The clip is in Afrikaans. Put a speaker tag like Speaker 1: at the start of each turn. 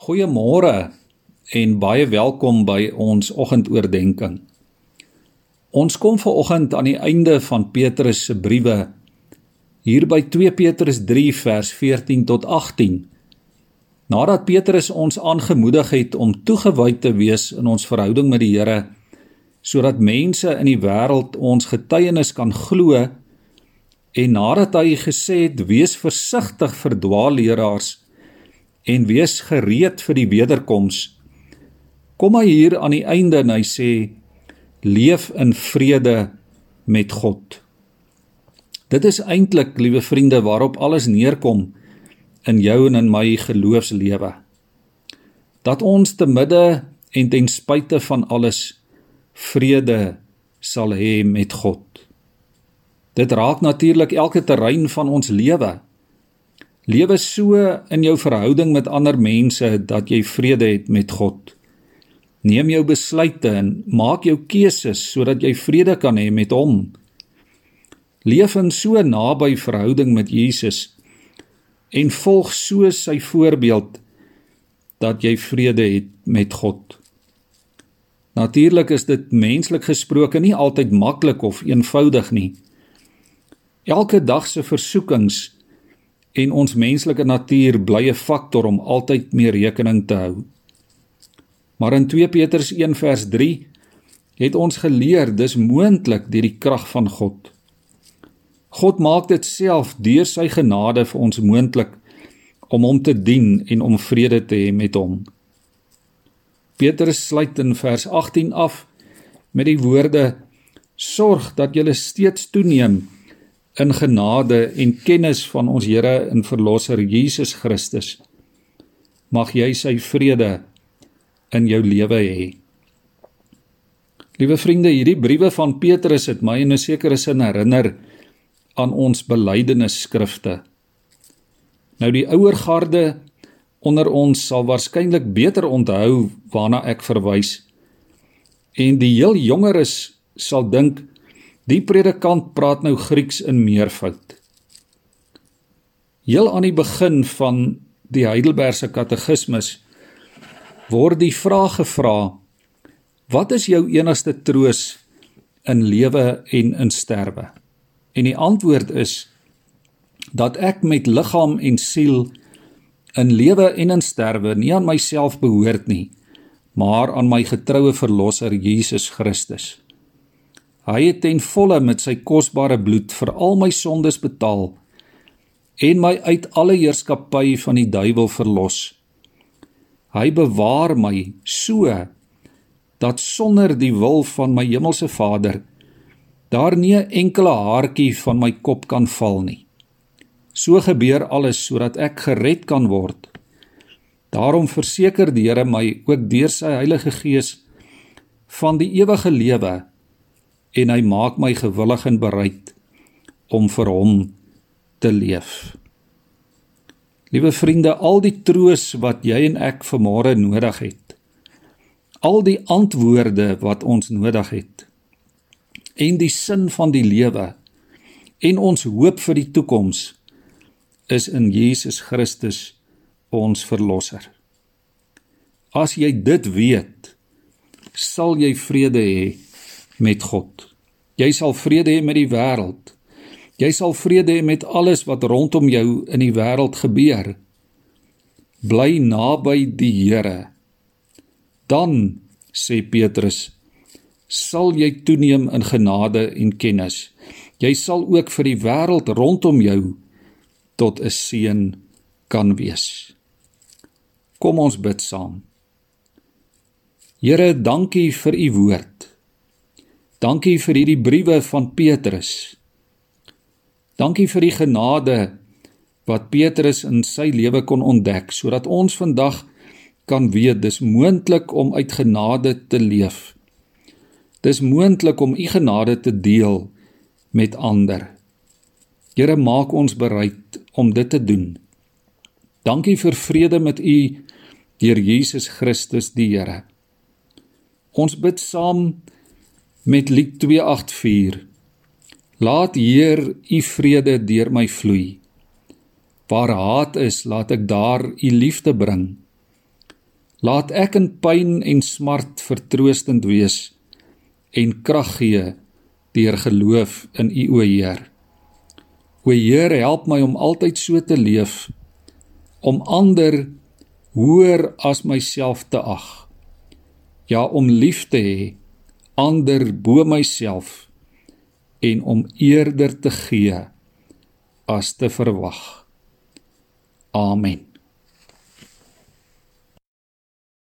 Speaker 1: Goeiemôre en baie welkom by ons oggendoordenkings. Ons kom ver oggend aan die einde van Petrus se briewe hier by 2 Petrus 3 vers 14 tot 18. Nadat Petrus ons aangemoedig het om toegewy te wees in ons verhouding met die Here sodat mense in die wêreld ons getuienis kan glo en nadat hy gesê het wees versigtig vir dwaalleraars en wees gereed vir die wederkoms. Kom hy hier aan die einde en hy sê leef in vrede met God. Dit is eintlik, liewe vriende, waarop alles neerkom in jou en in my geloofslewe. Dat ons te midde en ten spyte van alles vrede sal hê met God. Dit raak natuurlik elke terrein van ons lewe. Lewe so in jou verhouding met ander mense dat jy vrede het met God. Neem jou besluite en maak jou keuses sodat jy vrede kan hê met hom. Leef in so naby verhouding met Jesus en volg so sy voorbeeld dat jy vrede het met God. Natuurlik is dit menslik gesproke nie altyd maklik of eenvoudig nie. Elke dag se versoekings en ons menslike natuur bly 'n faktor om altyd mee rekening te hou. Maar in 2 Petrus 1 vers 3 het ons geleer dis moontlik deur die krag van God. God maak dit self deur sy genade vir ons moontlik om hom te dien en om vrede te hê met hom. Petrus sluit in vers 18 af met die woorde: Sorg dat julle steeds toeneem in genade en kennis van ons Here en Verlosser Jesus Christus. Mag jy sy vrede in jou lewe hê. Liewe vriende, hierdie briewe van Petrus het my in 'n sekere sin herinner aan ons belydenisskrifte. Nou die ouer garde onder ons sal waarskynlik beter onthou waarna ek verwys. En die heel jongeres sal dink Die predikant praat nou Grieks in meervoud. Heel aan die begin van die Heidelbergse Katekismus word die vraag gevra: Wat is jou enigste troos in lewe en in sterwe? En die antwoord is dat ek met liggaam en siel in lewe en in sterwe nie aan myself behoort nie, maar aan my getroue verlosser Jesus Christus. Hy het ten volle met sy kosbare bloed vir al my sondes betaal en my uit alle heerskappy van die duiwel verlos. Hy bewaar my so dat sonder die wil van my hemelse Vader daar nie 'n enkele haartjie van my kop kan val nie. So gebeur alles sodat ek gered kan word. Daarom verseker die Here my ook deur sy Heilige Gees van die ewige lewe en hy maak my gewillig en bereid om vir hom te leef. Liewe vriende, al die troos wat jy en ek vanmôre nodig het. Al die antwoorde wat ons nodig het. En die sin van die lewe en ons hoop vir die toekoms is in Jesus Christus ons verlosser. As jy dit weet, sal jy vrede hê met God. Jy sal vrede hê met die wêreld. Jy sal vrede hê met alles wat rondom jou in die wêreld gebeur. Bly naby die Here. Dan sê Petrus, sal jy toeneem in genade en kennis. Jy sal ook vir die wêreld rondom jou tot 'n seën kan wees. Kom ons bid saam. Here, dankie vir u woord. Dankie vir hierdie briewe van Petrus. Dankie vir die genade wat Petrus in sy lewe kon ontdek sodat ons vandag kan weet dis moontlik om uit genade te leef. Dis moontlik om u genade te deel met ander. Here maak ons bereid om dit te doen. Dankie vir vrede met u deur Jesus Christus die Here. Ons bid saam met lied 284 Laat Heer u vrede deur my vloei Waar haat is laat ek daar u liefde bring Laat ek in pyn en smart vertroostend wees en krag gee deur geloof in U o Heer. O Heer, help my om altyd so te leef om ander hoër as myself te ag. Ja, om lief te hê ander bo myself en om eerder te gee as te verwag. Amen.